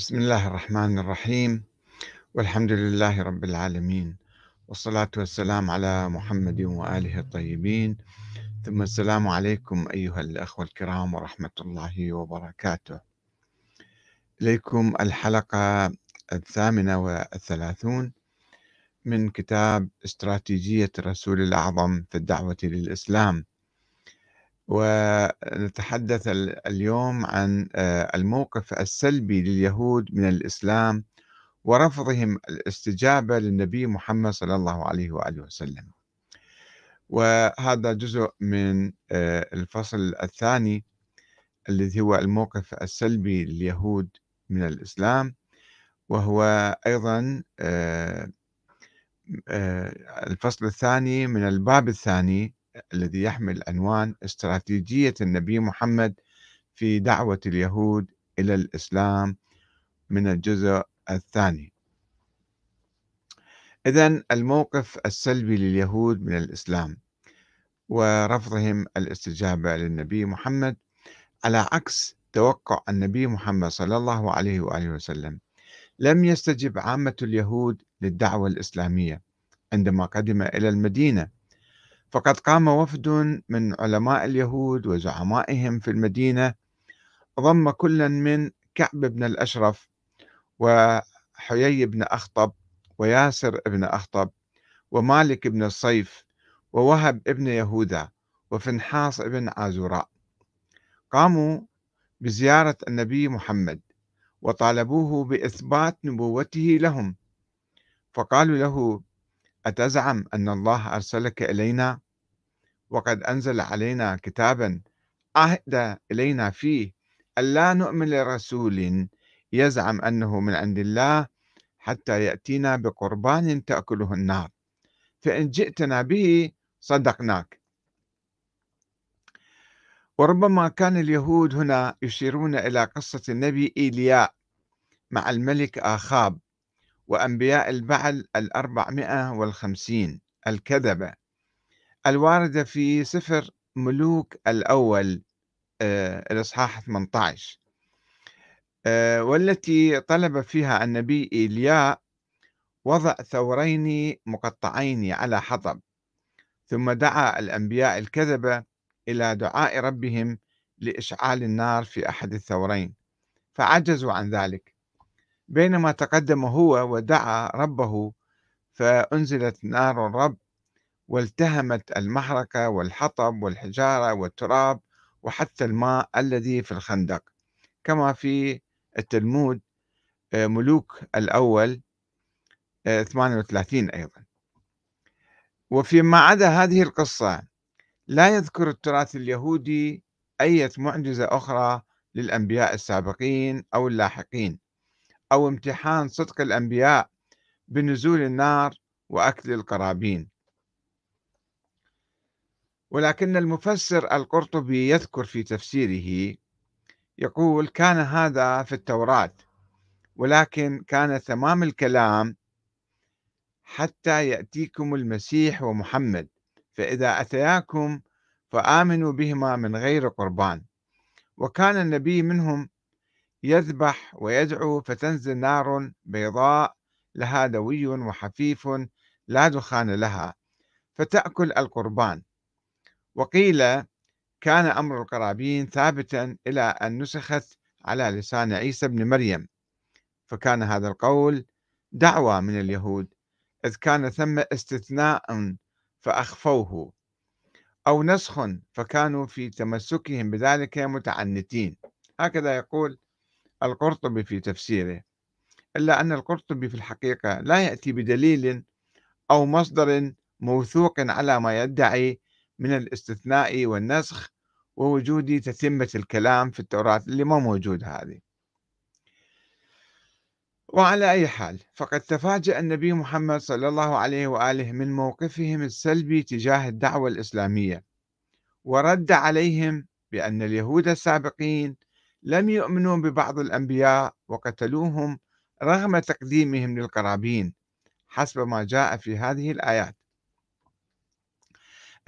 بسم الله الرحمن الرحيم. والحمد لله رب العالمين. والصلاة والسلام على محمد وآله الطيبين. ثم السلام عليكم أيها الأخوة الكرام ورحمة الله وبركاته. إليكم الحلقة الثامنة والثلاثون من كتاب استراتيجية الرسول الأعظم في الدعوة للإسلام. ونتحدث اليوم عن آه، الموقف السلبي لليهود من الإسلام ورفضهم الاستجابة للنبي محمد صلى الله عليه وآله وسلم. وهذا جزء من آه، الفصل الثاني الذي هو الموقف السلبي لليهود من الإسلام وهو أيضا آه، الفصل الثاني من الباب الثاني الذي يحمل عنوان استراتيجية النبي محمد في دعوة اليهود إلى الإسلام من الجزء الثاني. إذا الموقف السلبي لليهود من الإسلام ورفضهم الاستجابة للنبي محمد على عكس توقع النبي محمد صلى الله عليه وآله وسلم لم يستجب عامة اليهود للدعوة الإسلامية عندما قدم إلى المدينة. فقد قام وفد من علماء اليهود وزعمائهم في المدينة ضم كلا من كعب بن الأشرف وحيي بن أخطب وياسر بن أخطب ومالك بن الصيف ووهب ابن يهوذا وفنحاص بن عازوراء. قاموا بزيارة النبي محمد وطالبوه بإثبات نبوته لهم فقالوا له أتزعم أن الله أرسلك إلينا وقد أنزل علينا كتابا عهد إلينا فيه ألا نؤمن لرسول يزعم أنه من عند الله حتى يأتينا بقربان تأكله النار. فإن جئتنا به صدقناك. وربما كان اليهود هنا يشيرون إلى قصة النبي إيلياء مع الملك آخاب. وأنبياء البعل الأربعمائة والخمسين الكذبة. الواردة في سفر ملوك الأول آه، الإصحاح 18 آه، والتي طلب فيها النبي إيلياء وضع ثورين مقطعين على حطب ثم دعا الأنبياء الكذبة إلى دعاء ربهم لإشعال النار في أحد الثورين فعجزوا عن ذلك. بينما تقدم هو ودعا ربه فأنزلت نار الرب والتهمت المحرقة والحطب والحجارة والتراب وحتى الماء الذي في الخندق. كما في التلمود آه، ملوك الأول 38 آه، أيضا. وفيما عدا هذه القصة لا يذكر التراث اليهودي أي معجزة أخرى للأنبياء السابقين أو اللاحقين. أو امتحان صدق الأنبياء بنزول النار وأكل القرابين. ولكن المفسر القرطبي يذكر في تفسيره يقول كان هذا في التوراة ولكن كان تمام الكلام حتى يأتيكم المسيح ومحمد فإذا أتياكم فآمنوا بهما من غير قربان وكان النبي منهم يذبح ويدعو فتنزل نار بيضاء لها دوي وحفيف لا دخان لها فتأكل القربان. وقيل كان أمر القرابين ثابتا إلى أن نسخت على لسان عيسى بن مريم. فكان هذا القول دعوة من اليهود إذ كان ثم استثناء فأخفوه أو نسخ فكانوا في تمسكهم بذلك متعنتين. هكذا يقول القرطبي في تفسيره إلا أن القرطبي في الحقيقة لا يأتي بدليل أو مصدر موثوق على ما يدعي من الاستثناء والنسخ ووجود تتمة الكلام في التوراة اللي ما موجود هذه. وعلى أي حال فقد تفاجأ النبي محمد صلى الله عليه وآله من موقفهم السلبي تجاه الدعوة الإسلامية ورد عليهم بأن اليهود السابقين لم يؤمنوا ببعض الأنبياء وقتلوهم رغم تقديمهم للقرابين حسب ما جاء في هذه الآيات.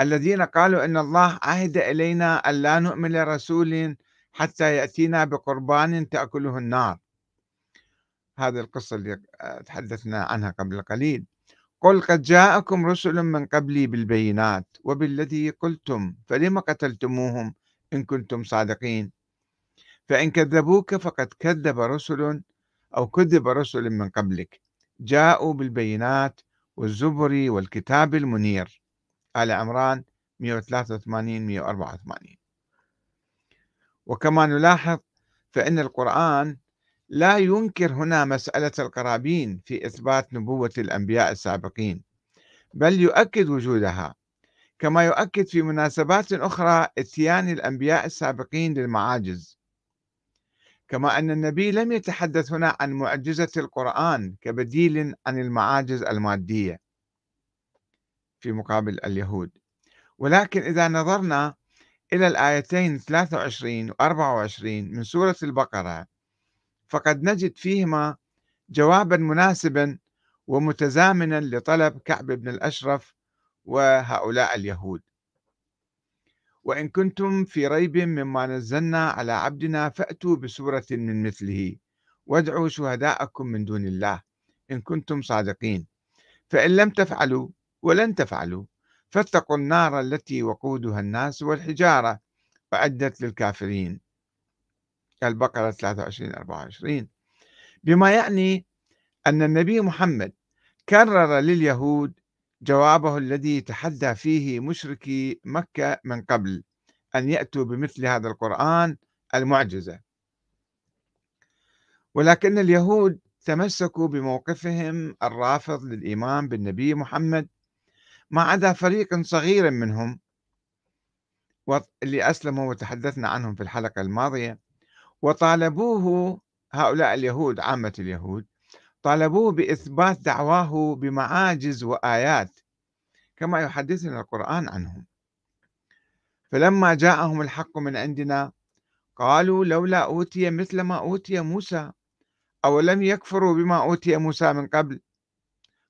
الذين قالوا إن الله عهد إلينا أن لا نؤمن لرسول حتى يأتينا بقربان تأكله النار. هذه القصة اللي تحدثنا عنها قبل قليل. قل قد جاءكم رسل من قبلي بالبينات وبالذي قلتم فلم قتلتموهم إن كنتم صادقين؟ فإن كذبوك فقد كذب رسل أو كذب رسل من قبلك. جاءوا بالبينات والزبر والكتاب المنير. آل عمران 183 184 وكما نلاحظ فإن القرآن لا ينكر هنا مسألة القرابين في إثبات نبوة الأنبياء السابقين بل يؤكد وجودها. كما يؤكد في مناسبات أخرى إتيان الأنبياء السابقين للمعاجز. كما أن النبي لم يتحدث هنا عن معجزة القرآن كبديل عن المعاجز المادية في مقابل اليهود. ولكن إذا نظرنا إلى الآيتين 23 و 24 من سورة البقرة فقد نجد فيهما جوابا مناسبا ومتزامنا لطلب كعب بن الأشرف وهؤلاء اليهود. وإن كنتم في ريب مما نزلنا على عبدنا فأتوا بسورة من مثله. وادعوا شهداءكم من دون الله إن كنتم صادقين. فإن لم تفعلوا ولن تفعلوا فاتقوا النار التي وقودها الناس والحجارة أعدت للكافرين. البقرة 23 24 بما يعني أن النبي محمد كرر لليهود جوابه الذي تحدى فيه مشركي مكة من قبل أن يأتوا بمثل هذا القرآن المعجزة. ولكن اليهود تمسكوا بموقفهم الرافض للإيمان بالنبي محمد ما عدا فريق صغير منهم اللي أسلموا وتحدثنا عنهم في الحلقة الماضية وطالبوه هؤلاء اليهود عامة اليهود طالبوه بإثبات دعواه بمعاجز وآيات كما يحدثنا القرآن عنهم. فلما جاءهم الحق من عندنا قالوا لولا أوتي مثل ما أوتي موسى أو لم يكفروا بما أوتي موسى من قبل؟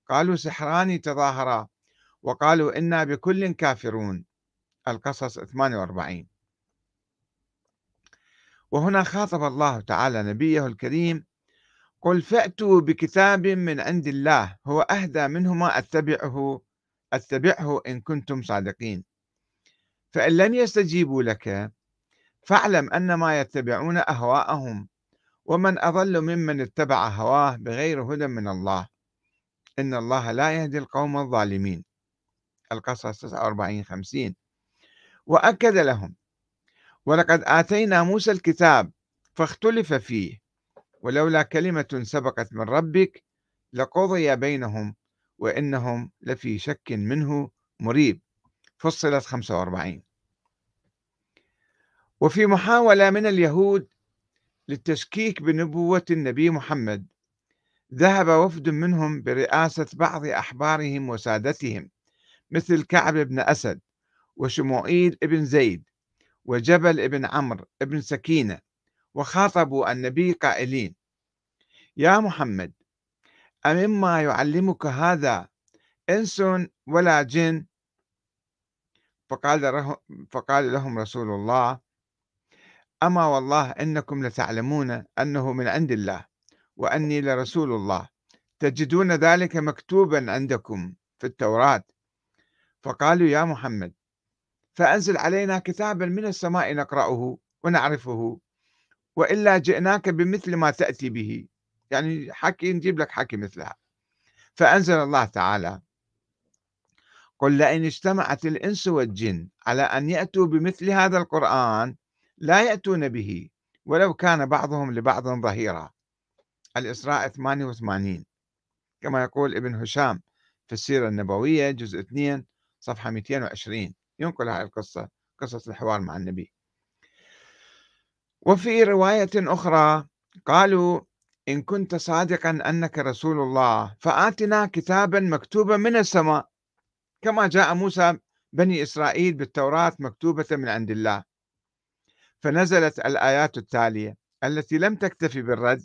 قالوا سحران تظاهرا وقالوا إنا بكل كافرون. القصص 48 وهنا خاطب الله تعالى نبيه الكريم قل فأتوا بكتاب من عند الله هو أهدى منهما أتبعه أتبعه إن كنتم صادقين. فإن لم يستجيبوا لك فاعلم أنما يتبعون أهواءهم ومن أضل ممن اتبع هواه بغير هدى من الله. إن الله لا يهدي القوم الظالمين. القصص 49 50 وأكد لهم ولقد آتينا موسى الكتاب فاختلف فيه ولولا كلمة سبقت من ربك لقضي بينهم وإنهم لفي شك منه مريب. فصلت 45 وفي محاولة من اليهود للتشكيك بنبوة النبي محمد ذهب وفد منهم برئاسة بعض أحبارهم وسادتهم مثل كعب بن أسد وشموئيل بن زيد وجبل بن عمرو بن سكينة. وخاطبوا النبي قائلين يا محمد أمما يعلمك هذا إنس ولا جن؟ فقال, فقال لهم رسول الله أما والله إنكم لتعلمون أنه من عند الله وأني لرسول الله تجدون ذلك مكتوبا عندكم في التوراة. فقالوا يا محمد فأنزل علينا كتابا من السماء نقرأه ونعرفه. وإلا جئناك بمثل ما تأتي به. يعني حكي نجيب لك حكي مثلها. فأنزل الله تعالى قل لئن اجتمعت الإنس والجن على أن يأتوا بمثل هذا القرآن لا يأتون به ولو كان بعضهم لبعض ظهيرا. الإسراء 88 كما يقول ابن هشام في السيرة النبوية جزء 2 صفحة 220 ينقل هذه القصة قصة الحوار مع النبي. وفي رواية أخرى قالوا إن كنت صادقا أنك رسول الله فآتنا كتابا مكتوبا من السماء. كما جاء موسى بني إسرائيل بالتوراة مكتوبة من عند الله. فنزلت الآيات التالية التي لم تكتفي بالرد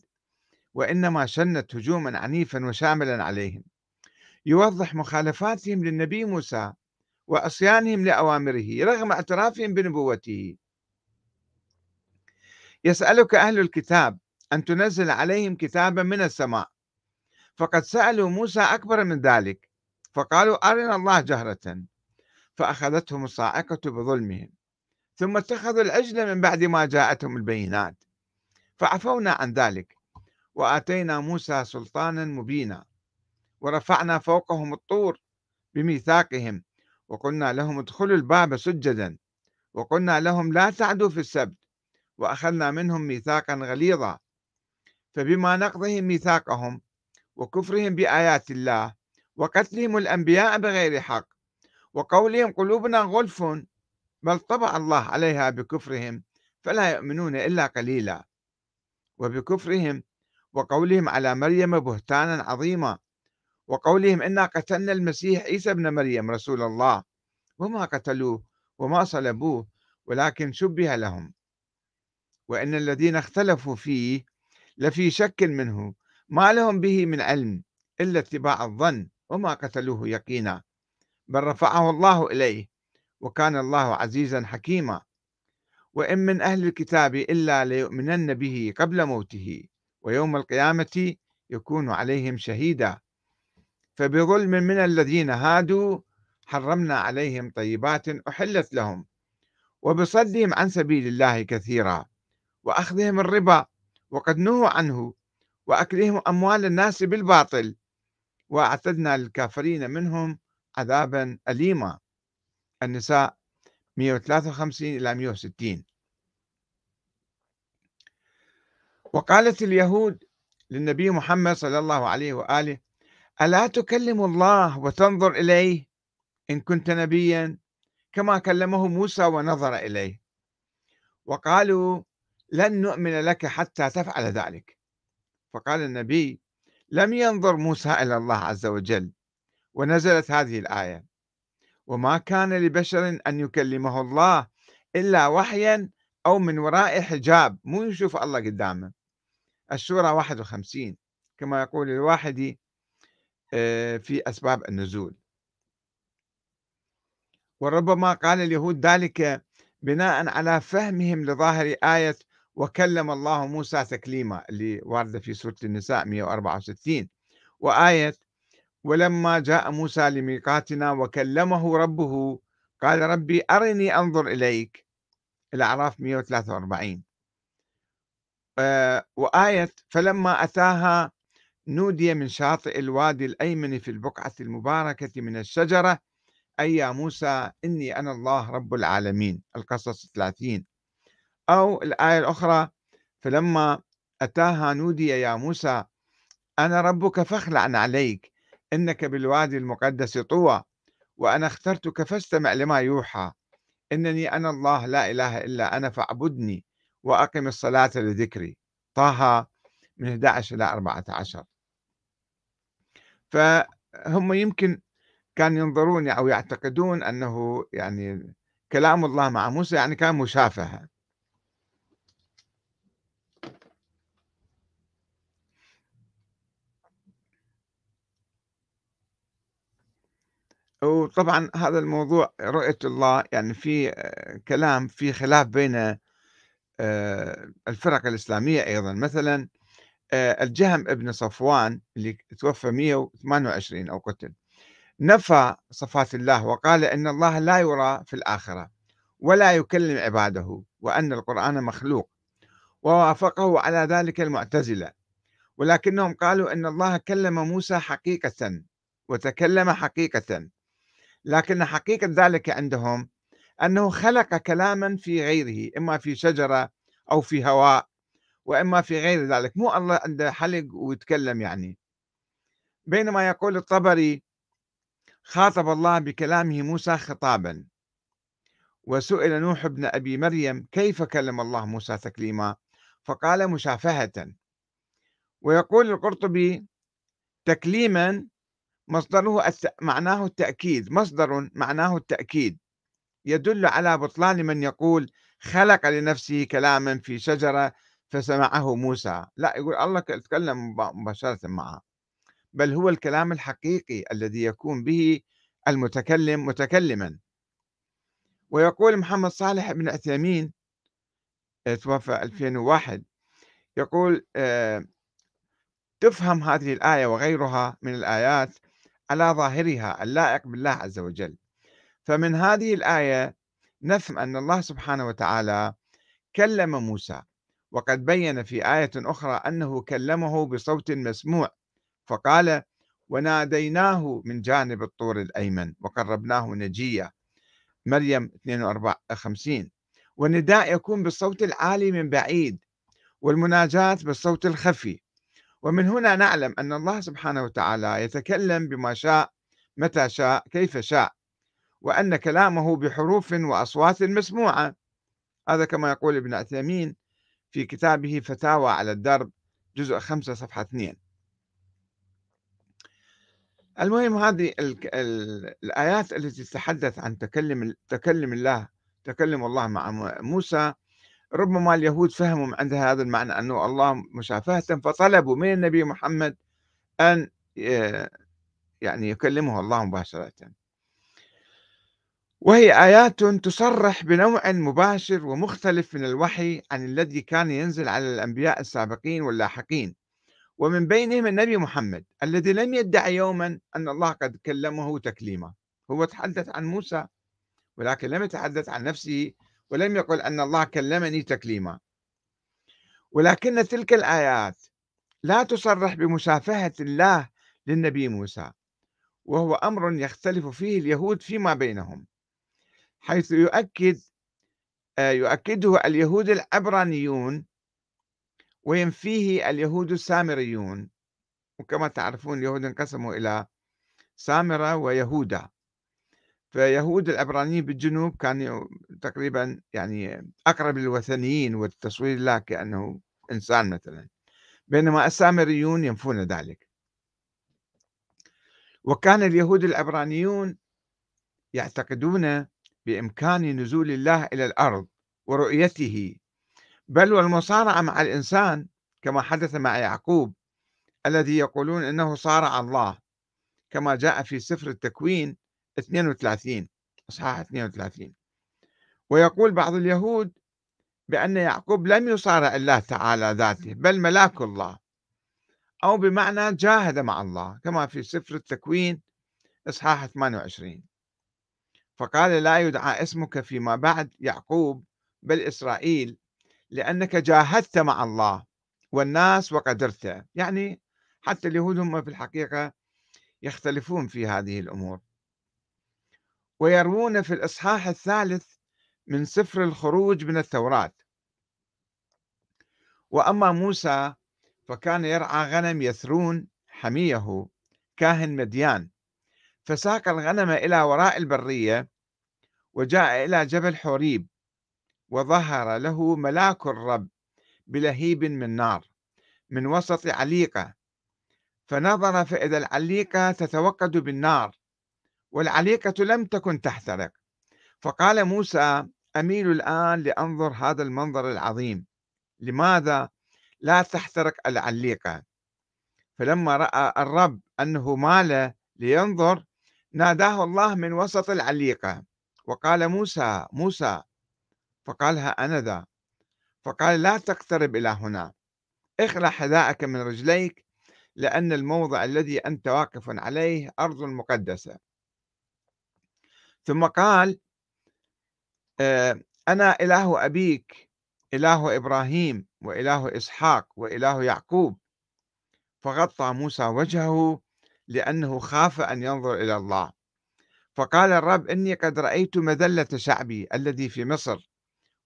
وإنما شنت هجوما عنيفا وشاملا عليهم. يوضح مخالفاتهم للنبي موسى وعصيانهم لأوامره رغم اعترافهم بنبوته. يسألك أهل الكتاب أن تنزل عليهم كتابا من السماء. فقد سألوا موسى أكبر من ذلك فقالوا أرنا الله جهرة. فأخذتهم الصاعقة بظلمهم ثم اتخذوا العجل من بعد ما جاءتهم البينات. فعفونا عن ذلك وآتينا موسى سلطانا مبينا ورفعنا فوقهم الطور بميثاقهم وقلنا لهم ادخلوا الباب سجدا وقلنا لهم لا تعدوا في السبت. وأخذنا منهم ميثاقا غليظا. فبما نقضهم ميثاقهم وكفرهم بآيات الله وقتلهم الأنبياء بغير حق وقولهم قلوبنا غلف بل طبع الله عليها بكفرهم فلا يؤمنون إلا قليلا. وبكفرهم وقولهم على مريم بهتانا عظيما وقولهم إنا قتلنا المسيح عيسى ابن مريم رسول الله وما قتلوه وما صلبوه ولكن شبه لهم. وإن الذين اختلفوا فيه لفي شك منه ما لهم به من علم إلا اتباع الظن وما قتلوه يقينا بل رفعه الله إليه وكان الله عزيزا حكيما. وإن من أهل الكتاب إلا ليؤمنن به قبل موته ويوم القيامة يكون عليهم شهيدا. فبظلم من الذين هادوا حرمنا عليهم طيبات أحلت لهم وبصدهم عن سبيل الله كثيرا. وأخذهم الربا وقد نهوا عنه وأكلهم أموال الناس بالباطل وأعتدنا للكافرين منهم عذابا أليما. النساء 153 إلى 160 وقالت اليهود للنبي محمد صلى الله عليه وآله ألا تكلم الله وتنظر إليه إن كنت نبيا كما كلمه موسى ونظر إليه؟ وقالوا لن نؤمن لك حتى تفعل ذلك. فقال النبي لم ينظر موسى إلى الله عز وجل ونزلت هذه الآية. وما كان لبشر أن يكلمه الله إلا وحيا أو من وراء حجاب. مو يشوف الله قدامه. السورة 51 كما يقول الواحد آه، في أسباب النزول. وربما قال اليهود ذلك بناء على فهمهم لظاهر آية وكلم الله موسى تكليما اللي واردة في سورة النساء 164 وآية ولما جاء موسى لميقاتنا وكلمه ربه قال ربي أرني أنظر إليك. الأعراف 143 آه، وآية فلما أتاها نودي من شاطئ الوادي الأيمن في البقعة المباركة من الشجرة أي يا موسى إني أنا الله رب العالمين. القصص 30 أو الآية الأخرى فلما أتاها نودي يا موسى أنا ربك فاخلع عليك إنك بالوادي المقدس طوى وأنا اخترتك فاستمع لما يوحى. إنني أنا الله لا إله إلا أنا فاعبدني وأقم الصلاة لذكري. طه من 11 إلى 14 فهم يمكن كان ينظرون أو يعتقدون أنه يعني كلام الله مع موسى يعني كان مشافهة. وطبعا هذا الموضوع رؤية الله يعني في آه، كلام في خلاف بين آه، الفرق الإسلامية أيضا. مثلا آه، الجهم ابن صفوان اللي توفى 128 أو قتل نفى صفات الله وقال إن الله لا يرى في الآخرة ولا يكلم عباده وأن القرآن مخلوق ووافقه على ذلك المعتزلة. ولكنهم قالوا إن الله كلم موسى حقيقة وتكلم حقيقة. لكن حقيقة ذلك عندهم أنه خلق كلاما في غيره إما في شجرة أو في هواء وإما في غير ذلك. مو الله عنده حلق ويتكلم يعني. بينما يقول الطبري خاطب الله بكلامه موسى خطابا. وسئل نوح بن أبي مريم كيف كلم الله موسى تكليما؟ فقال مشافهة. ويقول القرطبي تكليما مصدره الت... معناه التأكيد مصدر معناه التأكيد. يدل على بطلان من يقول خلق لنفسه كلاما في شجرة فسمعه موسى. لا يقول الله تكلم مباشرة معه. بل هو الكلام الحقيقي الذي يكون به المتكلم متكلما. ويقول محمد صالح بن عثيمين توفى 2001 يقول آه، تفهم هذه الآية وغيرها من الآيات على ظاهرها اللائق بالله عز وجل. فمن هذه الآية نفهم أن الله سبحانه وتعالى كلم موسى وقد بين في آية أخرى أنه كلمه بصوت مسموع فقال وناديناه من جانب الطور الأيمن وقربناه نجيا مريم 52 والنداء يكون بالصوت العالي من بعيد والمناجاة بالصوت الخفي ومن هنا نعلم أن الله سبحانه وتعالى يتكلم بما شاء متى شاء كيف شاء وأن كلامه بحروف وأصوات مسموعة. هذا كما يقول ابن عثيمين في كتابه فتاوى على الدرب جزء 5 صفحة 2 المهم هذه الآيات التي تتحدث عن تكلم تكلم الله تكلم الله مع موسى ربما اليهود فهموا عند هذا المعنى أنه الله مشافهة فطلبوا من النبي محمد أن يعني يكلمه الله مباشرة. وهي آيات تصرح بنوع مباشر ومختلف من الوحي عن الذي كان ينزل على الأنبياء السابقين واللاحقين. ومن بينهم النبي محمد الذي لم يدعي يوما أن الله قد كلمه تكليما. هو تحدث عن موسى ولكن لم يتحدث عن نفسه ولم يقل أن الله كلمني تكليما. ولكن تلك الآيات لا تصرح بمشافهة الله للنبي موسى وهو أمر يختلف فيه اليهود فيما بينهم حيث يؤكد آه، يؤكده اليهود العبرانيون وينفيه اليهود السامريون. وكما تعرفون اليهود انقسموا إلى سامرة ويهودا فيهود العبرانيين بالجنوب كانوا تقريبا يعني أقرب للوثنيين والتصوير الله كأنه إنسان مثلا بينما السامريون ينفون ذلك. وكان اليهود العبرانيون يعتقدون بإمكان نزول الله إلى الأرض ورؤيته. بل والمصارعة مع الإنسان كما حدث مع يعقوب الذي يقولون إنه صارع الله كما جاء في سفر التكوين 32 إصحاح 32 ويقول بعض اليهود بأن يعقوب لم يصارع الله تعالى ذاته بل ملاك الله. أو بمعنى جاهد مع الله كما في سفر التكوين إصحاح 28 فقال لا يدعى اسمك فيما بعد يعقوب بل إسرائيل لأنك جاهدت مع الله والناس وقدرت يعني حتى اليهود هم في الحقيقة يختلفون في هذه الأمور. ويروون في الإصحاح الثالث من سفر الخروج من التوراة. وأما موسى فكان يرعى غنم يثرون حميه كاهن مديان. فساق الغنم إلى وراء البرية وجاء إلى جبل حوريب وظهر له ملاك الرب بلهيب من نار من وسط عليقة. فنظر فإذا العليقة تتوقد بالنار والعليقة لم تكن تحترق. فقال موسى أميل الآن لأنظر هذا المنظر العظيم. لماذا لا تحترق العليقة فلما رأى الرب أنه مال لينظر ناداه الله من وسط العليقة وقال موسى موسى. فقالها أنا ذا. فقال لا تقترب إلى هنا. اخلع حذاءك من رجليك لأن الموضع الذي أنت واقف عليه أرض مقدسة. ثم قال آه، أنا إله أبيك إله إبراهيم وإله إسحاق وإله يعقوب. فغطى موسى وجهه لأنه خاف أن ينظر إلى الله. فقال الرب إني قد رأيت مذلة شعبي الذي في مصر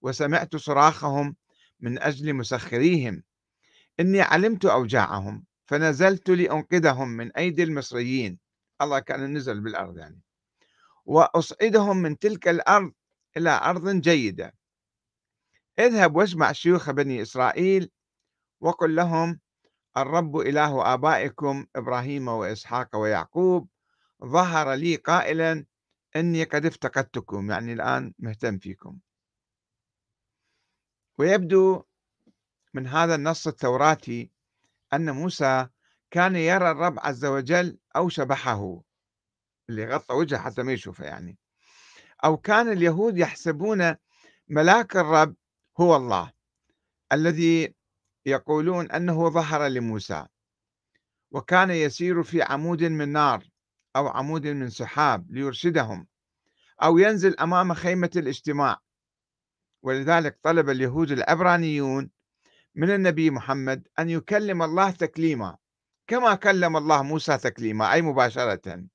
وسمعت صراخهم من أجل مسخريهم. إني علمت أوجاعهم فنزلت لأنقذهم من أيدي المصريين. الله كان نزل بالأرض يعني. وأصعدهم من تلك الأرض إلى أرض جيدة. اذهب واسمع شيوخ بني إسرائيل وقل لهم الرب إله آبائكم إبراهيم وإسحاق ويعقوب ظهر لي قائلا إني قد افتقدتكم يعني الآن مهتم فيكم. ويبدو من هذا النص التوراتي أن موسى كان يرى الرب عز وجل أو شبحه. اللي غطى وجهه حتى ما يشوفه يعني. أو كان اليهود يحسبون ملاك الرب هو الله الذي يقولون أنه ظهر لموسى. وكان يسير في عمود من نار أو عمود من سحاب ليرشدهم أو ينزل أمام خيمة الاجتماع. ولذلك طلب اليهود العبرانيون من النبي محمد أن يكلم الله تكليما كما كلم الله موسى تكليما أي مباشرة.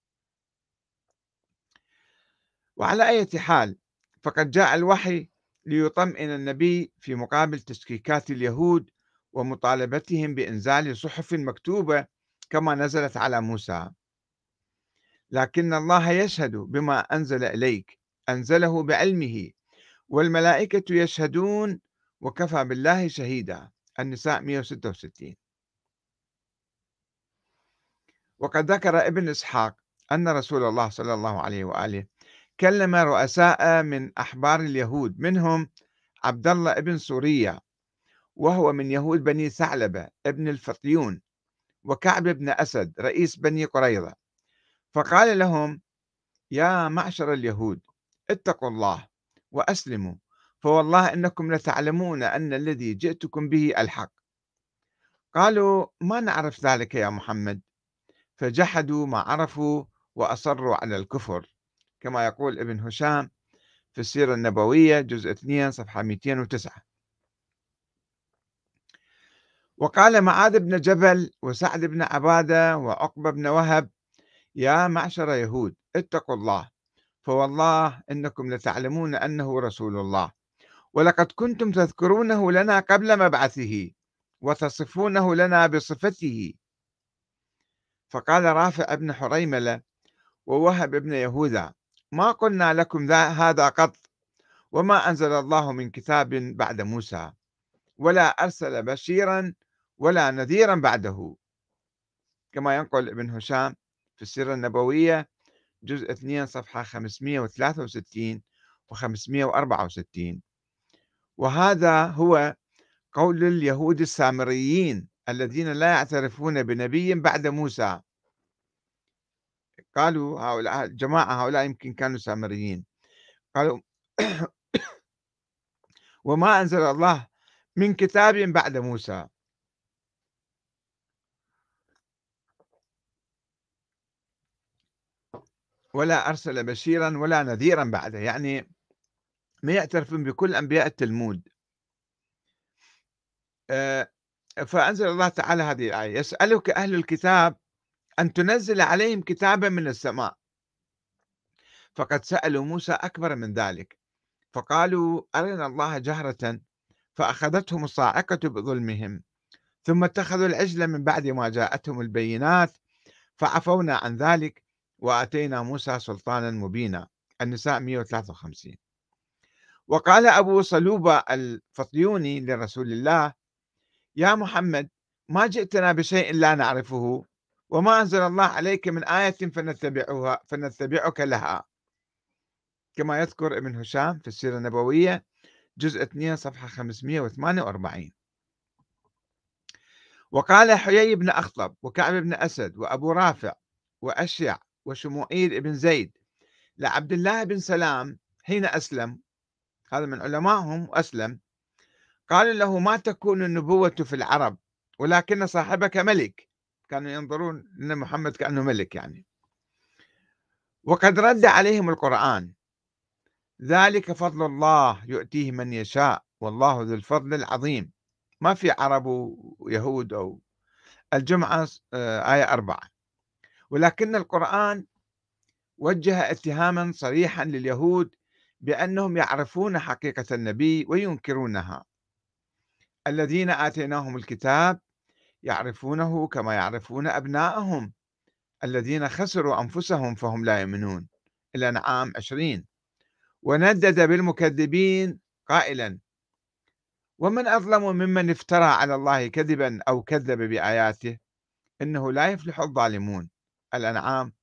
وعلى أي حال فقد جاء الوحي ليطمئن النبي في مقابل تشكيكات اليهود ومطالبتهم بإنزال صحف مكتوبة كما نزلت على موسى. لكن الله يشهد بما أنزل إليك أنزله بعلمه والملائكة يشهدون وكفى بالله شهيدا. النساء 166 وقد ذكر ابن إسحاق أن رسول الله صلى الله عليه وآله كلم رؤساء من أحبار اليهود منهم عبد الله ابن سوريا وهو من يهود بني ثعلبة ابن الفطيون وكعب بن أسد رئيس بني قريظة. فقال لهم يا معشر اليهود اتقوا الله وأسلموا فوالله إنكم لتعلمون أن الذي جئتكم به الحق. قالوا ما نعرف ذلك يا محمد؟ فجحدوا ما عرفوا وأصروا على الكفر. كما يقول ابن هشام في السيرة النبوية جزء 2 صفحة 209 وقال معاذ بن جبل وسعد بن عبادة وعقبة بن وهب يا معشر يهود اتقوا الله فوالله إنكم لتعلمون أنه رسول الله ولقد كنتم تذكرونه لنا قبل مبعثه وتصفونه لنا بصفته. فقال رافع بن حريملة ووهب بن يهوذا ما قلنا لكم هذا قط وما أنزل الله من كتاب بعد موسى ولا أرسل بشيرا ولا نذيرا بعده. كما ينقل ابن هشام في السيرة النبوية جزء 2 صفحة 563 و 564 وهذا هو قول اليهود السامريين الذين لا يعترفون بنبي بعد موسى. قالوا هؤلاء جماعة هؤلاء يمكن كانوا سامريين. قالوا وما أنزل الله من كتاب بعد موسى. ولا أرسل بشيرا ولا نذيرا بعده. يعني ما يعترفون بكل أنبياء التلمود. آه، فأنزل الله تعالى هذه الآية. يسألك أهل الكتاب أن تنزل عليهم كتابا من السماء. فقد سألوا موسى أكبر من ذلك فقالوا أرنا الله جهرة؟ فأخذتهم الصاعقة بظلمهم ثم اتخذوا العجل من بعد ما جاءتهم البينات فعفونا عن ذلك وآتينا موسى سلطانا مبينا. النساء 153 وقال أبو صلوبة الفطيوني لرسول الله يا محمد ما جئتنا بشيء لا نعرفه؟ وما أنزل الله عليك من آية فنتبعها فنتبعك لها. كما يذكر ابن هشام في السيرة النبوية جزء 2 صفحة 548 وقال حيي بن أخطب وكعب بن أسد وأبو رافع وأشيع وشموئيل بن زيد لعبد الله بن سلام حين أسلم. هذا من علمائهم وأسلم قالوا له ما تكون النبوة في العرب ولكن صاحبك ملك. كانوا ينظرون أن محمد كأنه ملك يعني. وقد رد عليهم القرآن ذلك فضل الله يؤتيه من يشاء والله ذو الفضل العظيم. ما في عرب ويهود أو الجمعة آه، آية أربعة. ولكن القرآن وجه اتهاما صريحا لليهود بأنهم يعرفون حقيقة النبي وينكرونها. الذين آتيناهم الكتاب يعرفونه كما يعرفون أبناءهم الذين خسروا أنفسهم فهم لا يؤمنون الأنعام عشرين. وندد بالمكذبين قائلا ومن أظلم ممن افترى على الله كذبا أو كذب بآياته إنه لا يفلح الظالمون. الأنعام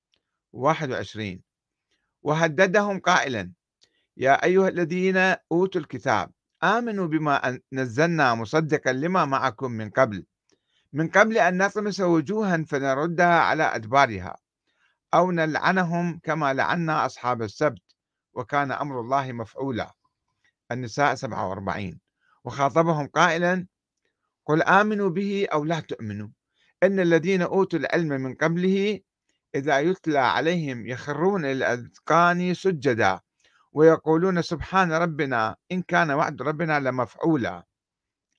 21 وهددهم قائلا يا أيها الذين أوتوا الكتاب آمنوا بما نزلنا مصدقا لما معكم من قبل من قبل أن نطمس وجوها فنردها على أدبارها أو نلعنهم كما لعنا أصحاب السبت وكان أمر الله مفعولا. النساء 47 وخاطبهم قائلا قل آمنوا به أو لا تؤمنوا. إن الذين أوتوا العلم من قبله إذا يتلى عليهم يخرون الأذقان سجدا ويقولون سبحان ربنا إن كان وعد ربنا لمفعولا.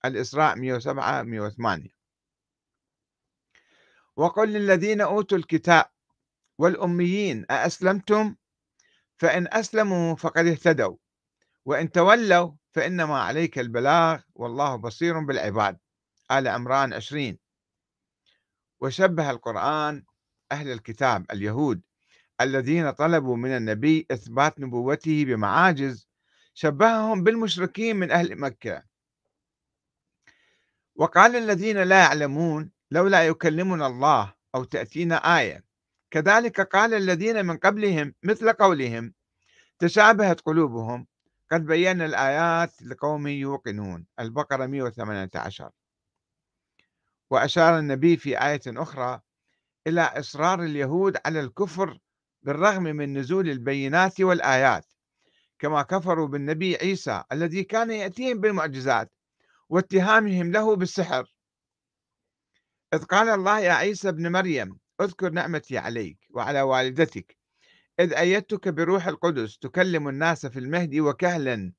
الإسراء 107 108 وقل للذين أوتوا الكتاب والأميين أأسلمتم؟ فإن أسلموا فقد اهتدوا وإن تولوا فإنما عليك البلاغ والله بصير بالعباد. آل عمران 20 وشبه القرآن أهل الكتاب اليهود الذين طلبوا من النبي إثبات نبوته بمعاجز شبههم بالمشركين من أهل مكة. وقال الذين لا يعلمون لولا يكلمنا الله أو تأتينا آية. كذلك قال الذين من قبلهم مثل قولهم تشابهت قلوبهم قد بينا الآيات لقوم يوقنون. البقرة 118 وأشار النبي في آية أخرى إلى إصرار اليهود على الكفر بالرغم من نزول البينات والآيات. كما كفروا بالنبي عيسى الذي كان يأتيهم بالمعجزات واتهامهم له بالسحر. إذ قال الله يا عيسى ابن مريم أذكر نعمتي عليك وعلى والدتك إذ أيدتك بروح القدس تكلم الناس في المهد وكهلا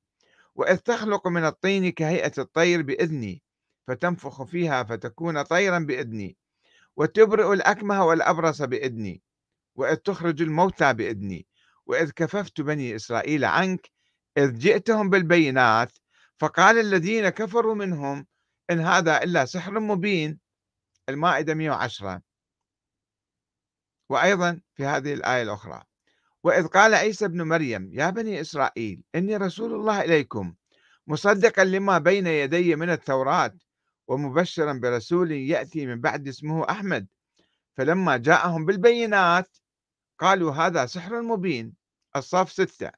وإذ تخلق من الطين كهيئة الطير بإذني فتنفخ فيها فتكون طيرا بإذني وتبرئ الأكمه والأبرص بإذني وإذ تخرج الموتى بإذني وإذ كففت بني إسرائيل عنك إذ جئتهم بالبينات فقال الذين كفروا منهم إن هذا إلا سحر مبين المائدة 110 وأيضا في هذه الآية الأخرى وإذ قال عيسى ابن مريم يا بني إسرائيل إني رسول الله إليكم مصدقا لما بين يدي من التوراة ومبشرا برسول يأتي من بعد اسمه أحمد. فلما جاءهم بالبينات قالوا هذا سحر مبين الصف ستة.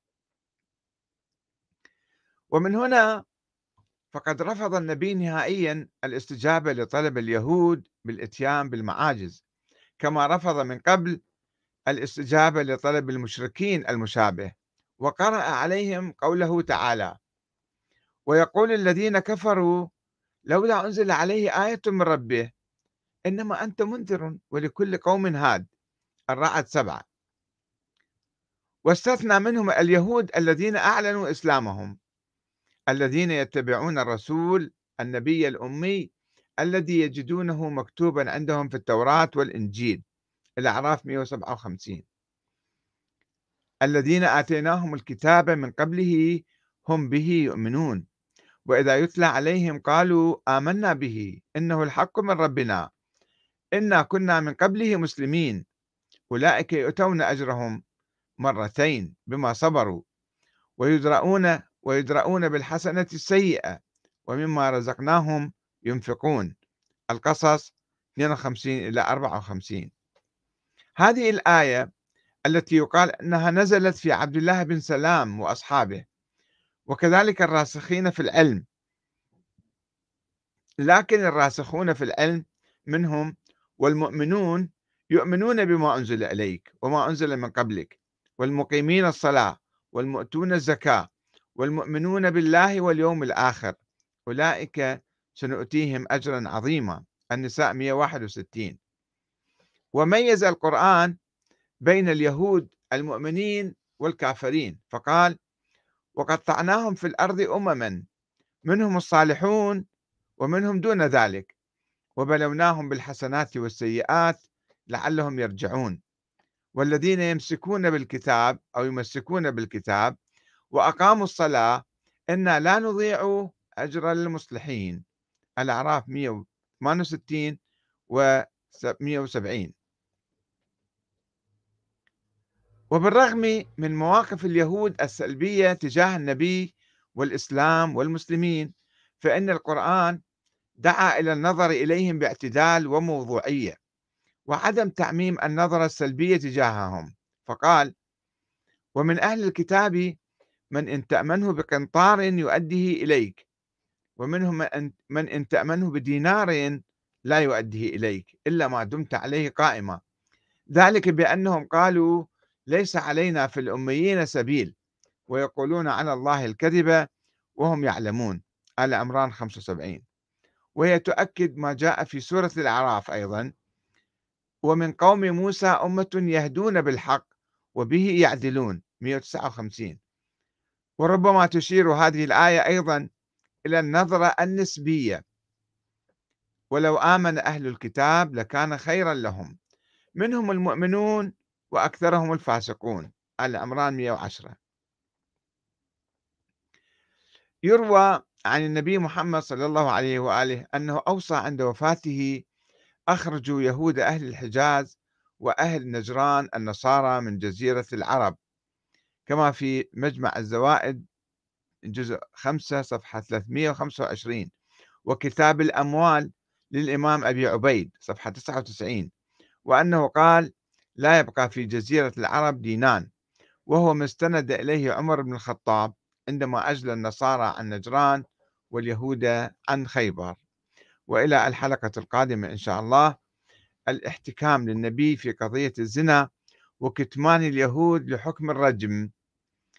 ومن هنا فقد رفض النبي نهائيا الاستجابة لطلب اليهود بالإتيان بالمعاجز كما رفض من قبل الاستجابة لطلب المشركين المشابه وقرأ عليهم قوله تعالى ويقول الذين كفروا لولا أنزل عليه آية من ربه إنما أنت منذر ولكل قوم هاد. الرعد سبعة واستثنى منهم اليهود الذين أعلنوا إسلامهم. الذين يتبعون الرسول النبي الأمي الذي يجدونه مكتوبا عندهم في التوراة والإنجيل الأعراف 157 الذين آتيناهم الكتاب من قبله هم به يؤمنون وإذا يتلى عليهم قالوا آمنا به إنه الحق من ربنا. إنا كنا من قبله مسلمين أولئك يؤتون أجرهم مرتين بما صبروا ويدرؤون ويدرؤون بالحسنة السيئة ومما رزقناهم ينفقون. القصص 52 إلى 54 هذه الآية التي يقال أنها نزلت في عبد الله بن سلام وأصحابه وكذلك الراسخين في العلم. لكن الراسخون في العلم منهم والمؤمنون يؤمنون بما أنزل إليك وما أنزل من قبلك والمقيمين الصلاة والمؤتون الزكاة والمؤمنون بالله واليوم الآخر. أولئك سنؤتيهم أجرا عظيما. النساء 161 وميز القرآن بين اليهود المؤمنين والكافرين. فقال وقطعناهم في الأرض أمما منهم الصالحون ومنهم دون ذلك. وبلوناهم بالحسنات والسيئات لعلهم يرجعون. والذين يمسكون بالكتاب أو يمسكون بالكتاب وأقاموا الصلاة إنا لا نضيع أجر المصلحين. الأعراف 168 و 170 وبالرغم من مواقف اليهود السلبية تجاه النبي والإسلام والمسلمين فإن القرآن دعا إلى النظر إليهم باعتدال وموضوعية وعدم تعميم النظرة السلبية تجاههم. فقال ومن أهل الكتاب من إن تأمنه بقنطار يؤديه إليك ومنهم من إن تأمنه بدينار لا يؤديه إليك إلا ما دمت عليه قائما. ذلك بأنهم قالوا ليس علينا في الأميين سبيل ويقولون على الله الكذب وهم يعلمون. آل عمران 75 وهي تؤكد ما جاء في سورة الأعراف أيضا. ومن قوم موسى أمة يهدون بالحق وبه يعدلون. 159 وربما تشير هذه الآية أيضا إلى النظرة النسبية. ولو آمن أهل الكتاب لكان خيرا لهم. منهم المؤمنون وأكثرهم الفاسقون. على عمران 110 يروى عن النبي محمد صلى الله عليه وآله أنه أوصى عند وفاته أخرجوا يهود أهل الحجاز وأهل نجران النصارى من جزيرة العرب. كما في مجمع الزوائد جزء 5 صفحة 325 وكتاب الأموال للإمام أبي عبيد صفحة 99 وأنه قال لا يبقى في جزيرة العرب دينان وهو ما استند إليه عمر بن الخطاب عندما أجلى النصارى عن نجران واليهود عن خيبر. وإلى الحلقة القادمة إن شاء الله. الاحتكام للنبي في قضية الزنا وكتمان اليهود لحكم الرجم.